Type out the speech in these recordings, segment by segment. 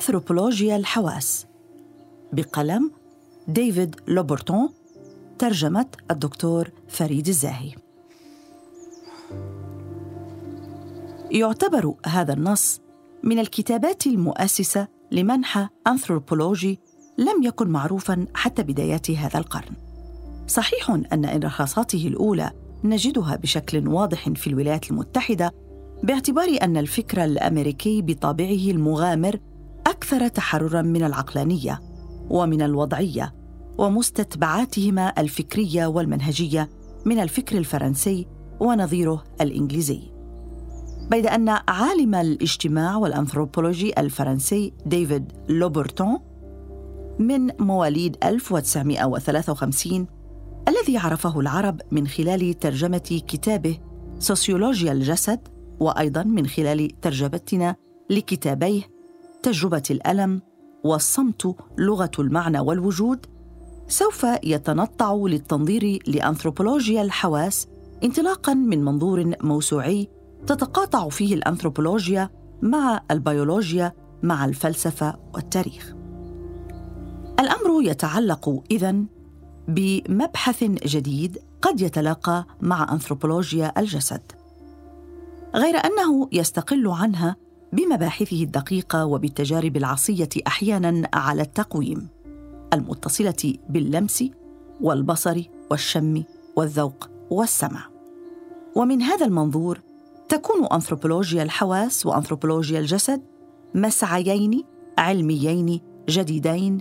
أنثروبولوجيا الحواس. بقلم ديفيد لوبرتون ترجمة الدكتور فريد الزاهي. يعتبر هذا النص من الكتابات المؤسسة لمنحى أنثروبولوجي لم يكن معروفا حتى بدايات هذا القرن. صحيح أن إنعكاساته الأولى نجدها بشكل واضح في الولايات المتحدة باعتبار أن الفكر الأمريكي بطابعه المغامر أكثر تحرراً من العقلانية ومن الوضعية ومستتبعاتهما الفكرية والمنهجية من الفكر الفرنسي ونظيره الإنجليزي. بيد أن عالم الاجتماع والأنثروبولوجي الفرنسي ديفيد لوبرتون من مواليد 1953 الذي عرفه العرب من خلال ترجمة كتابه سوسيولوجيا الجسد وأيضا من خلال ترجمتنا لكتابيه تجربة الألم والصمت لغة المعنى والوجود سوف يتنطع للتنظير لأنثروبولوجيا الحواس انطلاقا من منظور موسوعي تتقاطع فيه الأنثروبولوجيا مع البيولوجيا مع الفلسفة والتاريخ. الأمر يتعلق إذن بمبحث جديد قد يتلاقى مع أنثروبولوجيا الجسد غير أنه يستقل عنها بمباحثه الدقيقة وبالتجارب العصية أحياناً على التقويم المتصلة باللمس والبصر والشم والذوق والسمع. ومن هذا المنظور تكون أنثروبولوجيا الحواس وأنثروبولوجيا الجسد مسعيين علميين جديدين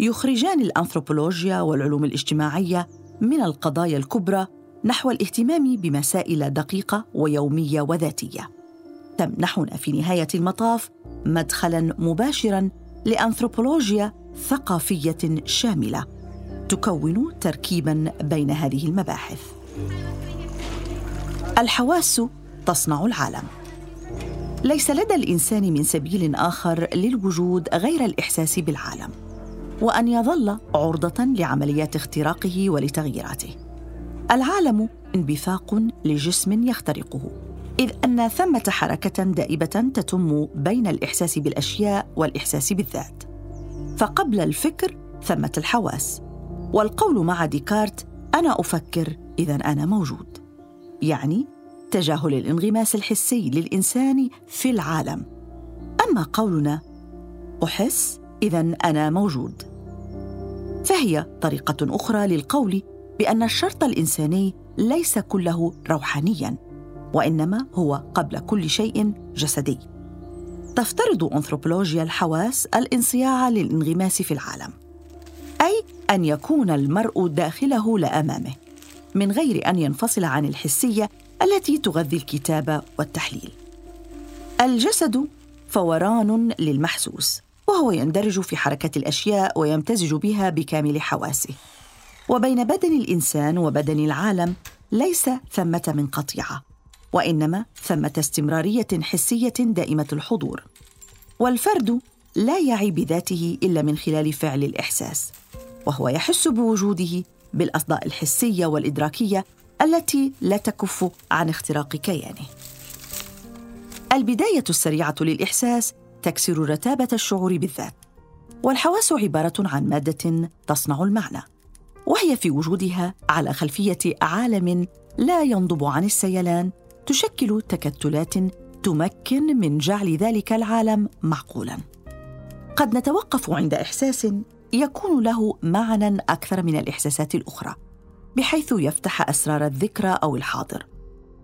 يخرجان الأنثروبولوجيا والعلوم الاجتماعية من القضايا الكبرى نحو الاهتمام بمسائل دقيقة ويومية وذاتية. تمنحنا في نهاية المطاف مدخلا مباشرا لأنثروبولوجيا ثقافية شاملة تكون تركيبا بين هذه المباحث. الحواس تصنع العالم. ليس لدى الإنسان من سبيل آخر للوجود غير الإحساس بالعالم وأن يظل عرضة لعمليات اختراقه ولتغييراته. العالم انبثاق لجسم يخترقه. إذ أن ثمة حركة دائبة تتم بين الإحساس بالأشياء والإحساس بالذات. فقبل الفكر ثمة الحواس. والقول مع ديكارت أنا أفكر اذا أنا موجود. يعني تجاهل الانغماس الحسي للإنسان في العالم. أما قولنا أحس اذا أنا موجود. فهي طريقة أخرى للقول بأن الشرط الإنساني ليس كله روحانيا. وإنما هو قبل كل شيء جسدي. تفترض أنثروبولوجيا الحواس الانصياع للانغماس في العالم. أي أن يكون المرء داخله لا امامه من غير أن ينفصل عن الحسية التي تغذي الكتابه والتحليل. الجسد فوران للمحسوس وهو يندرج في حركة الأشياء ويمتزج بها بكامل حواسه. وبين بدن الإنسان وبدن العالم ليس ثمة من قطيعة. وإنما ثمة استمرارية حسية دائمة الحضور. والفرد لا يعي بذاته إلا من خلال فعل الإحساس وهو يحس بوجوده بالأصداء الحسية والإدراكية التي لا تكف عن اختراق كيانه. البداية السريعة للإحساس تكسر رتابة الشعور بالذات والحواس عبارة عن مادة تصنع المعنى وهي في وجودها على خلفية عالم لا ينضب عن السيلان تشكل تكتلات تمكن من جعل ذلك العالم معقولا. قد نتوقف عند إحساس يكون له معنى أكثر من الإحساسات الأخرى بحيث يفتح أسرار الذكرى أو الحاضر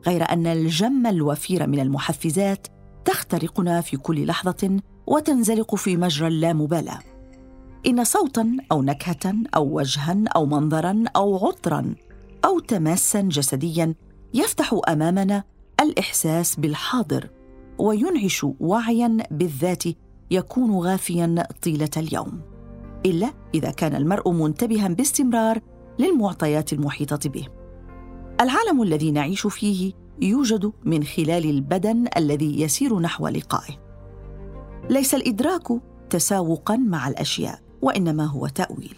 غير أن الجم الوفير من المحفزات تخترقنا في كل لحظة وتنزلق في مجرى اللامبالاه إن صوتا أو نكهه أو وجها أو منظرا أو عطرا أو تماسا جسديا يفتح أمامنا الإحساس بالحاضر وينعش وعيا بالذات يكون غافيا طيلة اليوم. إلا إذا كان المرء منتبها باستمرار للمعطيات المحيطة به. العالم الذي نعيش فيه يوجد من خلال البدن الذي يسير نحو لقائه. ليس الإدراك تساوقا مع الأشياء وإنما هو تأويل.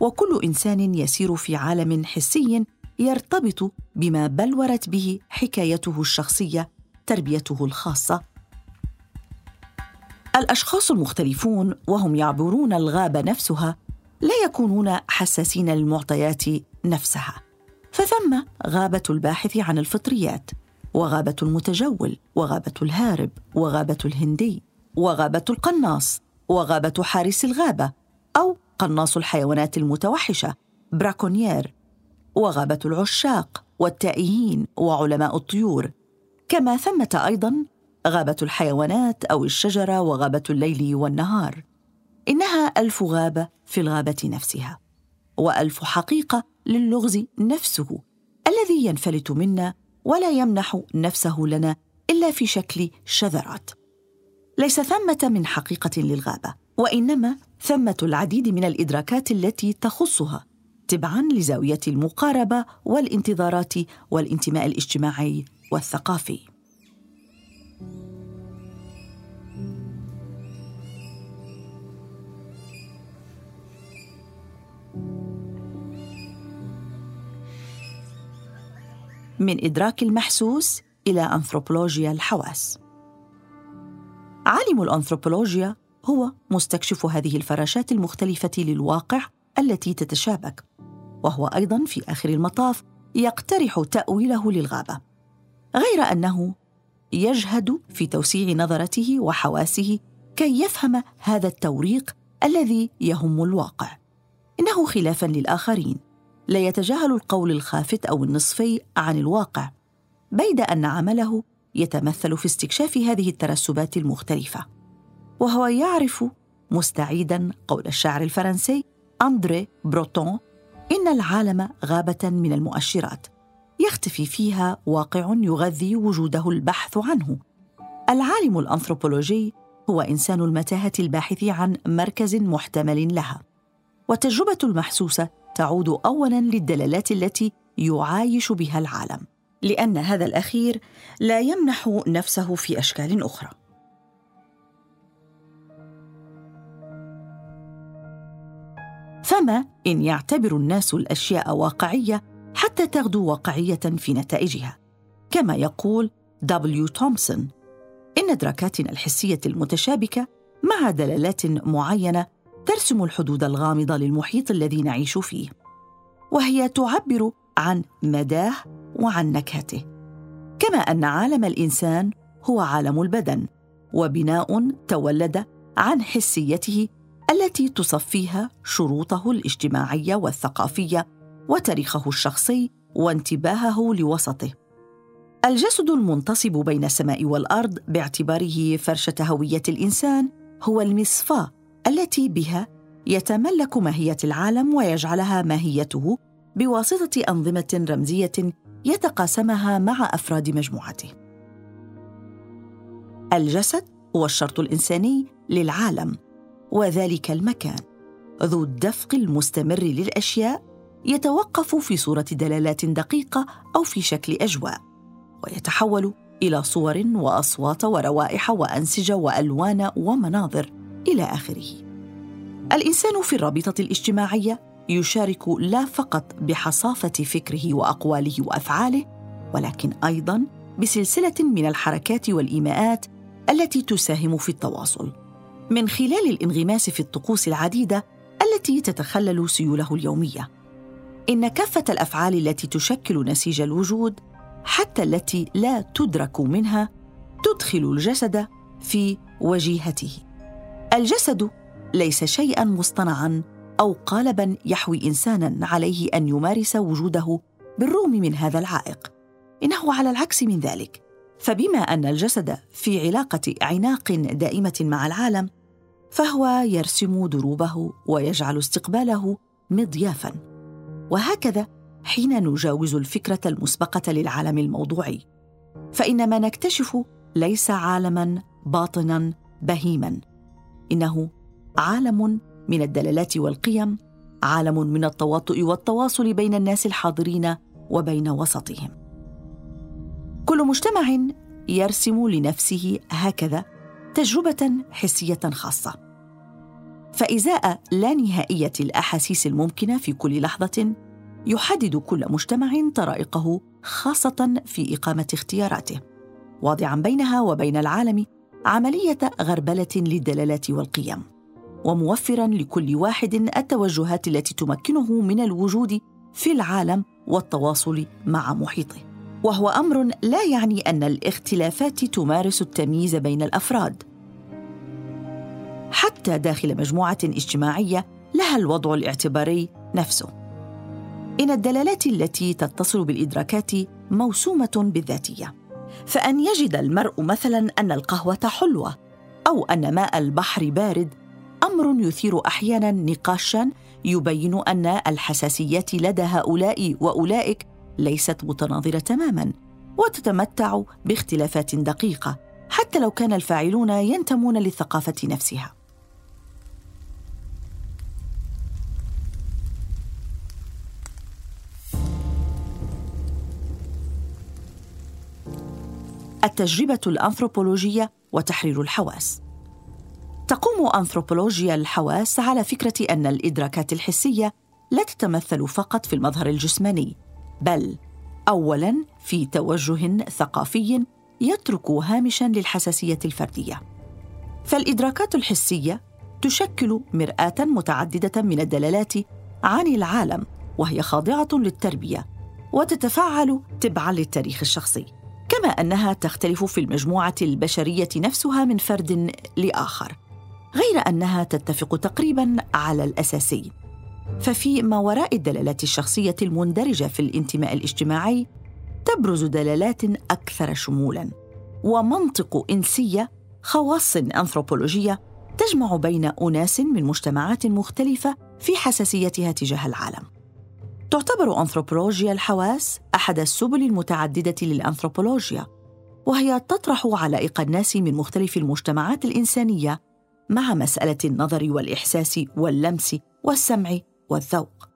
وكل إنسان يسير في عالم حسي يرتبط بما بلورت به حكايته الشخصية تربيته الخاصة. الأشخاص المختلفون وهم يعبرون الغابه نفسها لا يكونون حساسين للمعطيات نفسها. فثم غابة الباحث عن الفطريات وغابة المتجول وغابة الهارب وغابة الهندي وغابة القناص وغابة حارس الغابة أو قناص الحيوانات المتوحشة براكونيير. وغابة العشاق والتائهين وعلماء الطيور. كما ثمة أيضا غابة الحيوانات أو الشجرة وغابة الليل والنهار. إنها ألف غابة في الغابة نفسها وألف حقيقة للغز نفسه الذي ينفلت منا ولا يمنح نفسه لنا إلا في شكل شذرات. ليس ثمة من حقيقة للغابة وإنما ثمة العديد من الإدراكات التي تخصها. تبعا لزاوية المقاربة والانتظارات والانتماء الاجتماعي والثقافي من إدراك المحسوس إلى أنثروبولوجيا الحواس. عالم الأنثروبولوجيا هو مستكشف هذه الفراشات المختلفة للواقع التي تتشابك، وهو أيضا في آخر المطاف يقترح تأويله للغابة، غير أنه يجهد في توسيع نظرته وحواسه كي يفهم هذا التوريق الذي يهم الواقع. إنه خلافا للآخرين لا يتجاهل القول الخافت أو النصفي عن الواقع بيد أن عمله يتمثل في استكشاف هذه الترسبات المختلفة وهو يعرف مستعيدا قول الشاعر الفرنسي أندري بروتون إن العالم غابة من المؤشرات يختفي فيها واقع يغذي وجوده البحث عنه. العالم الأنثروبولوجي هو إنسان المتاهة الباحث عن مركز محتمل لها. والتجربة المحسوسة تعود اولا للدلالات التي يعايش بها العالم لأن هذا الأخير لا يمنح نفسه في أشكال أخرى. فما إن يعتبر الناس الأشياء واقعية حتى تغدو واقعية في نتائجها. كما يقول دبليو تومسون إن أدراكاتنا الحسية المتشابكة مع دلالات معينة ترسم الحدود الغامضة للمحيط الذي نعيش فيه وهي تعبر عن مداه وعن نكهته. كما أن عالم الإنسان هو عالم البدن وبناء تولد عن حسيته التي تصفيها شروطه الاجتماعيه والثقافيه وتاريخه الشخصي وانتباهه لوسطه. الجسد المنتصب بين السماء والأرض باعتباره فرشة هوية الإنسان هو المصفاه التي بها يتملك ماهية العالم ويجعلها ماهيته بواسطة أنظمة رمزية يتقاسمها مع أفراد مجموعته. الجسد هو الشرط الإنساني للعالم. وذلك المكان. ذو الدفق المستمر للأشياء يتوقف في صورة دلالات دقيقة أو في شكل أجواء ويتحول إلى صور وأصوات وروائح وأنسجة وألوان ومناظر إلى آخره. الإنسان في الرابطة الاجتماعية يشارك لا فقط بحصافة فكره وأقواله وأفعاله ولكن أيضا بسلسلة من الحركات والإيماءات التي تساهم في التواصل. من خلال الانغماس في الطقوس العديدة التي تتخلل سيوله اليومية. إن كافة الأفعال التي تشكل نسيج الوجود حتى التي لا تدرك منها تدخل الجسد في وجيهته. الجسد ليس شيئا مصطنعا أو قالبا يحوي انسانا عليه أن يمارس وجوده بالرغم من هذا العائق. إنه على العكس من ذلك. فبما أن الجسد في علاقة عناق دائمة مع العالم فهو يرسم دروبه ويجعل استقباله مضيافا. وهكذا حين نجاوز الفكرة المسبقة للعالم الموضوعي. فإن ما نكتشف ليس عالما باطنا بهيما. إنه عالم من الدلالات والقيم عالم من التواطؤ والتواصل بين الناس الحاضرين وبين وسطهم. كل مجتمع يرسم لنفسه هكذا تجربة حسية خاصة. فإزاء لا نهائية الأحاسيس الممكنة في كل لحظة يحدد كل مجتمع طرائقه خاصة في إقامة اختياراته. واضعا بينها وبين العالم عملية غربلة للدلالات والقيم وموفرا لكل واحد التوجهات التي تمكنه من الوجود في العالم والتواصل مع محيطه. وهو أمر لا يعني أن الاختلافات تمارس التمييز بين الأفراد. حتى داخل مجموعة اجتماعية لها الوضع الاعتباري نفسه. إن الدلالات التي تتصل بالإدراكات موسومة بالذاتية فأن يجد المرء مثلا أن القهوة حلوة أو أن ماء البحر بارد أمر يثير أحيانا نقاشا يبين أن الحساسيات لدى هؤلاء وأولئك ليست متناظرة تماما وتتمتع باختلافات دقيقة حتى لو كان الفاعلون ينتمون للثقافة نفسها. التجربة الأنثروبولوجية وتحرير الحواس. تقوم أنثروبولوجيا الحواس على فكرة أن الإدراكات الحسية لا تتمثل فقط في المظهر الجسماني بل اولا في توجه ثقافي يترك هامشا للحساسية الفردية. فالإدراكات الحسية تشكل مرآة متعددة من الدلالات عن العالم وهي خاضعة للتربية وتتفاعل تبعا للتاريخ الشخصي كما أنها تختلف في المجموعة البشرية نفسها من فرد لآخر غير أنها تتفق تقريبا على الاساسي ففي ما وراء الدلالات الشخصية المندرجة في الانتماء الاجتماعي تبرز دلالات أكثر شمولا ومنطق إنسية خواص أنثروبولوجية تجمع بين أناس من مجتمعات مختلفة في حساسيتها تجاه العالم. تعتبر أنثروبولوجيا الحواس أحد السبل المتعددة للأنثروبولوجيا وهي تطرح علائق الناس من مختلف المجتمعات الإنسانية مع مسألة النظر والإحساس واللمس والسمع والذوق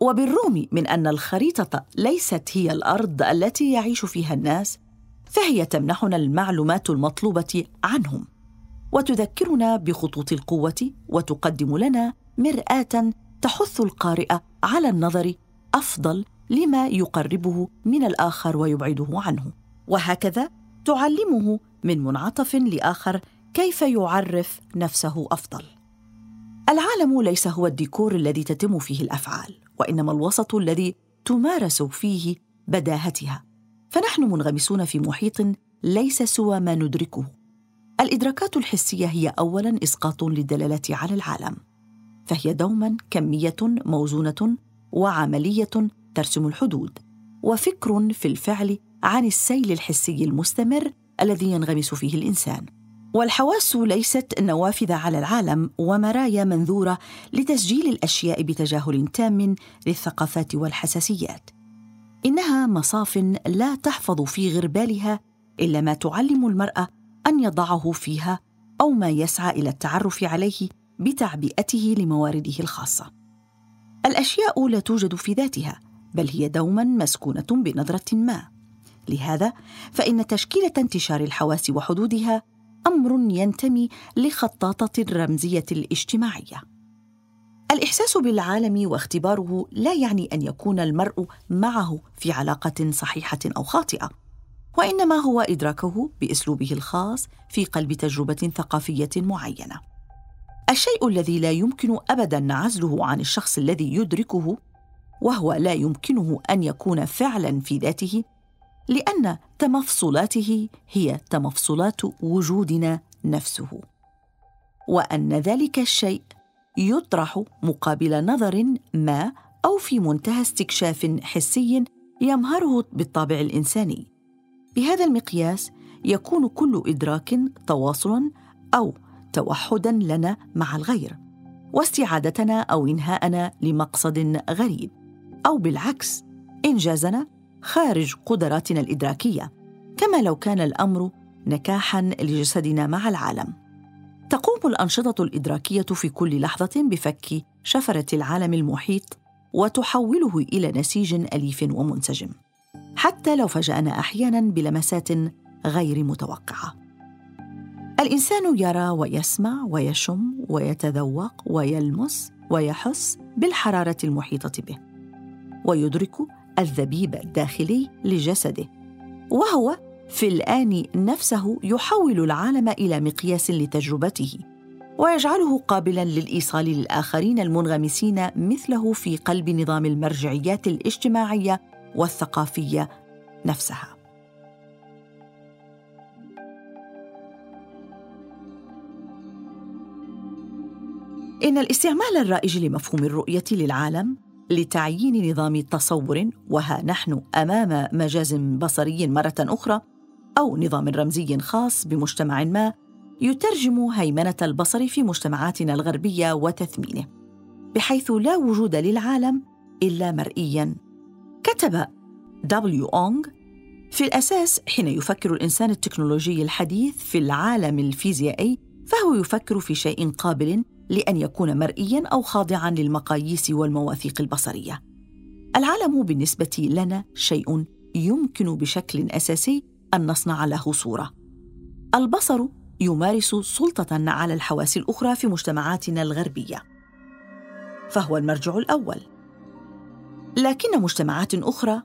وبالرغم من أن الخريطة ليست هي الأرض التي يعيش فيها الناس فهي تمنحنا المعلومات المطلوبة عنهم وتذكرنا بخطوط القوة وتقدم لنا مرآة تحث القارئ على النظر أفضل لما يقربه من الآخر ويبعده عنه. وهكذا تعلمه من منعطف لآخر كيف يعرف نفسه أفضل. العالم ليس هو الديكور الذي تتم فيه الأفعال وإنما الوسط الذي تمارس فيه بداهتها. فنحن منغمسون في محيط ليس سوى ما ندركه. الإدراكات الحسية هي اولا إسقاط للدلالة على العالم. فهي دوما كمية موزونة وعملية ترسم الحدود وفكر في الفعل عن السيل الحسي المستمر الذي ينغمس فيه الإنسان. والحواس ليست نوافذ على العالم ومرايا منذورة لتسجيل الأشياء بتجاهل تام للثقافات والحساسيات. إنها مصاف لا تحفظ في غربالها إلا ما تعلم المرأة أن يضعه فيها أو ما يسعى إلى التعرف عليه بتعبئته لموارده الخاصة. الأشياء لا توجد في ذاتها بل هي دوما مسكونة بنظرة ما. لهذا فإن تشكيلة انتشار الحواس وحدودها أمر ينتمي لخطاطة الرمزية الاجتماعية. الإحساس بالعالم واختباره لا يعني أن يكون المرء معه في علاقة صحيحة أو خاطئة وإنما هو إدراكه بأسلوبه الخاص في قلب تجربة ثقافية معينة. الشيء الذي لا يمكن ابدا عزله عن الشخص الذي يدركه وهو لا يمكنه أن يكون فعلا في ذاته لأن تمفصلاته هي تمفصلات وجودنا نفسه وأن ذلك الشيء يطرح مقابل نظر ما أو في منتهى استكشاف حسي يمهره بالطابع الإنساني. بهذا المقياس يكون كل إدراك تواصلا أو توحدا لنا مع الغير واستعادتنا أو إنهاءنا لمقصد غريب أو بالعكس إنجازنا خارج قدراتنا الإدراكية كما لو كان الأمر نكاحا لجسدنا مع العالم. تقوم الأنشطة الإدراكية في كل لحظة بفك شفرة العالم المحيط وتحوله إلى نسيج أليف ومنسجم حتى لو فاجأنا أحيانا بلمسات غير متوقعة. الإنسان يرى ويسمع ويشم ويتذوق ويلمس ويحس بالحرارة المحيطة به ويدرك الذبيب الداخلي لجسده. وهو في الآن نفسه يحول العالم إلى مقياس لتجربته ويجعله قابلا للإيصال للآخرين المنغمسين مثله في قلب نظام المرجعيات الاجتماعية والثقافية نفسها. إن الاستعمال الرائج لمفهوم الرؤية للعالم لتعيين نظام تصور وها نحن أمام مجاز بصري مرة أخرى أو نظام رمزي خاص بمجتمع ما يترجم هيمنة البصر في مجتمعاتنا الغربية وتثمينه بحيث لا وجود للعالم إلا مرئيا. كتب دبليو أونغ في الأساس حين يفكر الإنسان التكنولوجي الحديث في العالم الفيزيائي فهو يفكر في شيء قابل لأن يكون مرئيا أو خاضعا للمقاييس والمواثيق البصرية. العالم بالنسبة لنا شيء يمكن بشكل أساسي أن نصنع له صورة. البصر يمارس سلطة على الحواس الأخرى في مجتمعاتنا الغربية. فهو المرجع الأول. لكن مجتمعات أخرى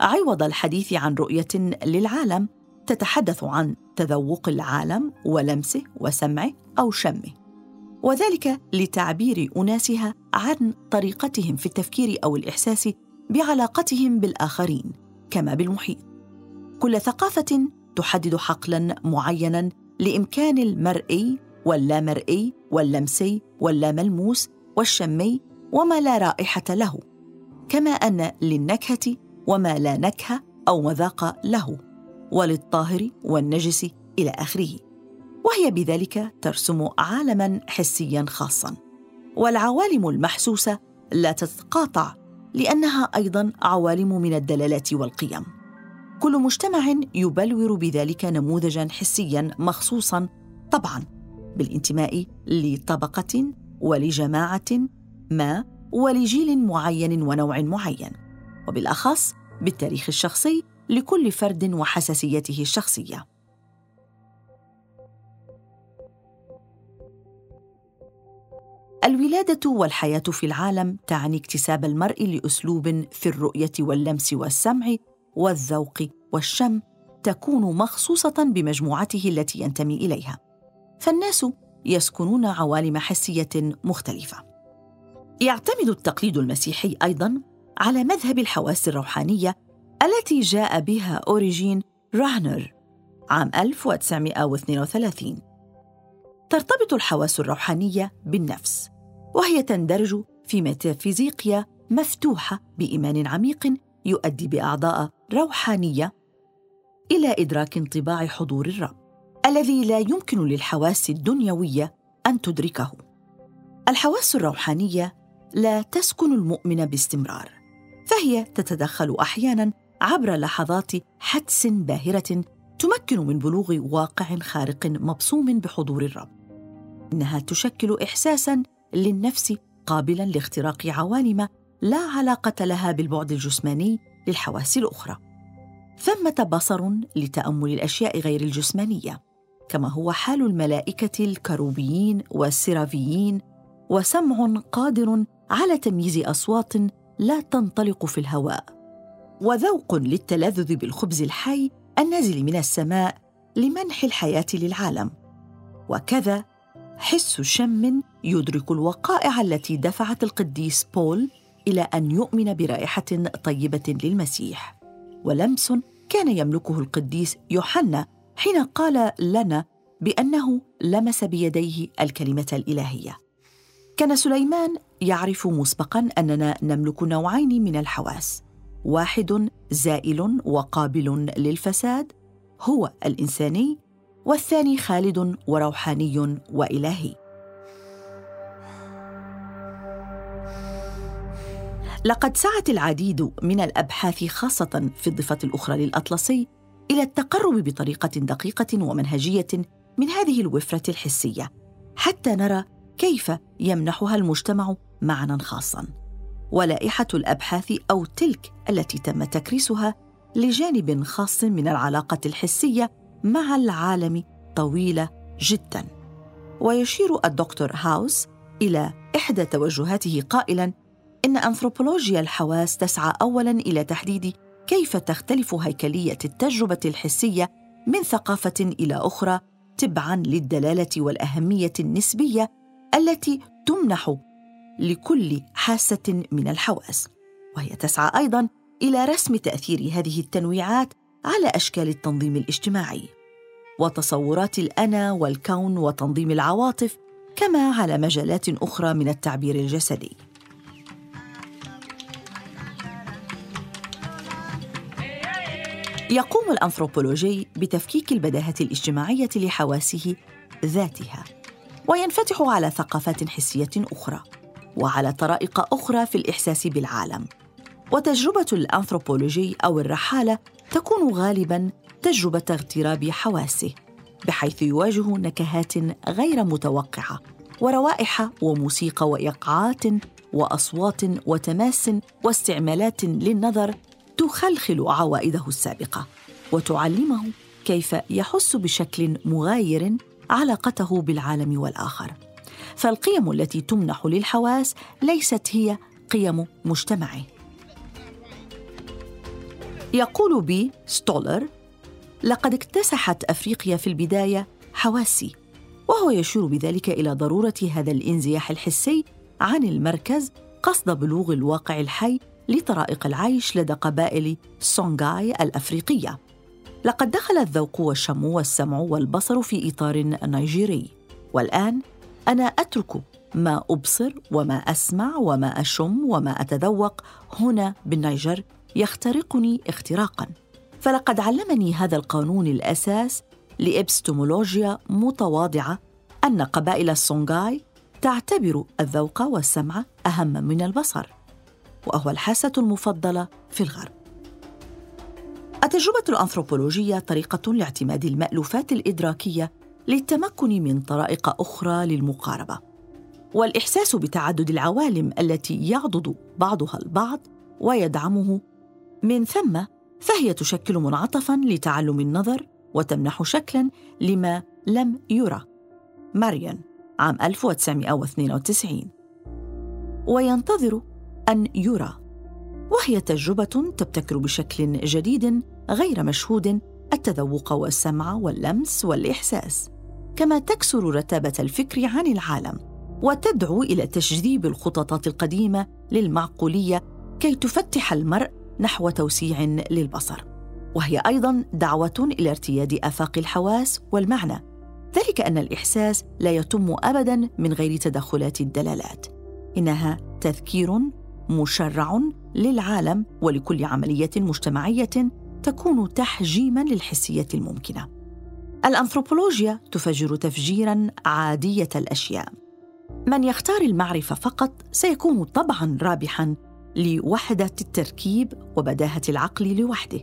عوض الحديث عن رؤية للعالم تتحدث عن تذوق العالم ولمسه وسمعه أو شمه. وذلك لتعبير أناسها عن طريقتهم في التفكير أو الإحساس بعلاقتهم بالآخرين كما بالمحيط. كل ثقافة تحدد حقلا معينا لإمكان المرئي واللامرئي واللمسي واللاملموس والشمي وما لا رائحة له كما أن للنكهة وما لا نكهة أو مذاق له وللطاهر والنجس إلى آخره. وهي بذلك ترسم عالما حسيا خاصا. والعوالم المحسوسة لا تتقاطع لأنها أيضا عوالم من الدلالات والقيم. كل مجتمع يبلور بذلك نموذجا حسيا مخصوصا طبعا بالانتماء لطبقة ولجماعة ما ولجيل معين ونوع معين وبالأخص بالتاريخ الشخصي لكل فرد وحساسيته الشخصية. الولادة والحياة في العالم تعني اكتساب المرء لأسلوب في الرؤية واللمس والسمع والذوق والشم تكون مخصوصة بمجموعته التي ينتمي إليها. فالناس يسكنون عوالم حسية مختلفة. يعتمد التقليد المسيحي أيضا على مذهب الحواس الروحانية التي جاء بها أوريجين راهنر عام 1932 ترتبط الحواس الروحانية بالنفس. وهي تندرج في ميتافيزيقيا مفتوحة بإيمان عميق يؤدي بأعضاء روحانية إلى إدراك انطباع حضور الرب الذي لا يمكن للحواس الدنيوية أن تدركه. الحواس الروحانية لا تسكن المؤمن باستمرار فهي تتدخل أحيانا عبر لحظات حدس باهرة تمكن من بلوغ واقع خارق مبصوم بحضور الرب. إنها تشكل احساسا للنفس قابلا لاختراق عوالم لا علاقة لها بالبعد الجسماني للحواس الأخرى. ثمة بصر لتأمل الأشياء غير الجسمانية كما هو حال الملائكة الكروبيين والسرافيين وسمع قادر على تمييز أصوات لا تنطلق في الهواء. وذوق للتلذذ بالخبز الحي النازل من السماء لمنح الحياة للعالم. وكذا حس شم يدرك الوقائع التي دفعت القديس بول إلى أن يؤمن برائحة طيبة للمسيح. ولمس كان يملكه القديس يوحنا حين قال لنا بأنه لمس بيديه الكلمة الإلهية. كان سليمان يعرف مسبقا أننا نملك نوعين من الحواس. واحد زائل وقابل للفساد هو الإنساني والثاني خالد وروحاني وإلهي. لقد سعت العديد من الأبحاث خاصة في الضفة الأخرى للأطلسي إلى التقرب بطريقة دقيقة ومنهجية من هذه الوفرة الحسية حتى نرى كيف يمنحها المجتمع معنى خاصا. ولائحة الأبحاث أو تلك التي تم تكريسها لجانب خاص من العلاقة الحسية مع العالم طويلة جدا. ويشير الدكتور هاوس إلى إحدى توجهاته قائلا إن أنثروبولوجيا الحواس تسعى اولا إلى تحديد كيف تختلف هيكلية التجربة الحسية من ثقافة إلى أخرى تبعا للدلالة والأهمية النسبية التي تمنح لكل حاسة من الحواس. وهي تسعى أيضا إلى رسم تأثير هذه التنويعات على أشكال التنظيم الاجتماعي وتصورات الأنا والكون وتنظيم العواطف كما على مجالات أخرى من التعبير الجسدي. يقوم الأنثروبولوجي بتفكيك البداهة الاجتماعية لحواسه ذاتها وينفتح على ثقافات حسية أخرى وعلى طرائق أخرى في الإحساس بالعالم. وتجربة الأنثروبولوجي أو الرحالة تكون غالبا تجربة اغتراب حواسه بحيث يواجه نكهات غير متوقعة وروائح وموسيقى وإيقاعات وأصوات وتماس واستعمالات للنظر تخلخل عوائده السابقة وتعلمه كيف يحس بشكل مغاير علاقته بالعالم والآخر. فالقيم التي تمنح للحواس ليست هي قيم مجتمعه. يقول بي ستولر لقد اكتسحت أفريقيا في البداية حواسي وهو يشير بذلك إلى ضرورة هذا الانزياح الحسي عن المركز قصد بلوغ الواقع الحي لطرائق العيش لدى قبائل سونغاي الأفريقية. لقد دخل الذوق والشم والسمع والبصر في إطار نيجيري والآن أنا أترك ما أبصر وما أسمع وما أشم وما أتذوق هنا بالنيجر يخترقني اختراقا. فلقد علمني هذا القانون الأساس لإبستمولوجيا متواضعة أن قبائل السونغاي تعتبر الذوق والسمع أهم من البصر وهو الحاسة المفضلة في الغرب. التجربة الأنثروبولوجية طريقة لاعتماد المألوفات الإدراكية للتمكن من طرائق أخرى للمقاربة والإحساس بتعدد العوالم التي يعضد بعضها البعض ويدعمه من ثم فهي تشكل منعطفا لتعلم النظر وتمنح شكلا لما لم يرى. ماريان عام 1992 وينتظر أن يرى. وهي تجربة تبتكر بشكل جديد غير مشهود التذوق والسمع واللمس والإحساس. كما تكسر رتابة الفكر عن العالم وتدعو إلى تجذيب الخططات القديمة للمعقولية كي تفتح المرء نحو توسيع للبصر. وهي أيضا دعوة إلى ارتياد آفاق الحواس والمعنى. ذلك أن الإحساس لا يتم ابدا من غير تدخلات الدلالات. إنها تذكير مشرع للعالم ولكل عملية مجتمعية تكون تحجيما للحسية الممكنة. الأنثروبولوجيا تفجر تفجيرا عادية الأشياء. من يختار المعرفة فقط سيكون طبعا رابحا لوحدة التركيب وبداهة العقل لوحده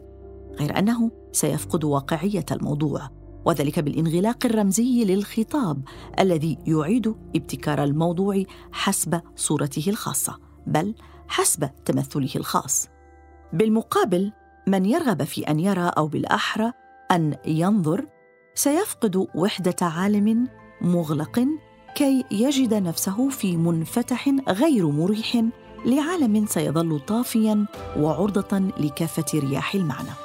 غير أنه سيفقد واقعية الموضوع وذلك بالانغلاق الرمزي للخطاب الذي يعيد ابتكار الموضوع حسب صورته الخاصة بل حسب تمثله الخاص. بالمقابل من يرغب في أن يرى أو بالأحرى أن ينظر سيفقد وحدة عالم مغلق كي يجد نفسه في منفتح غير مريح لعالم سيظل طافيا وعرضة لكافة رياح المعنى.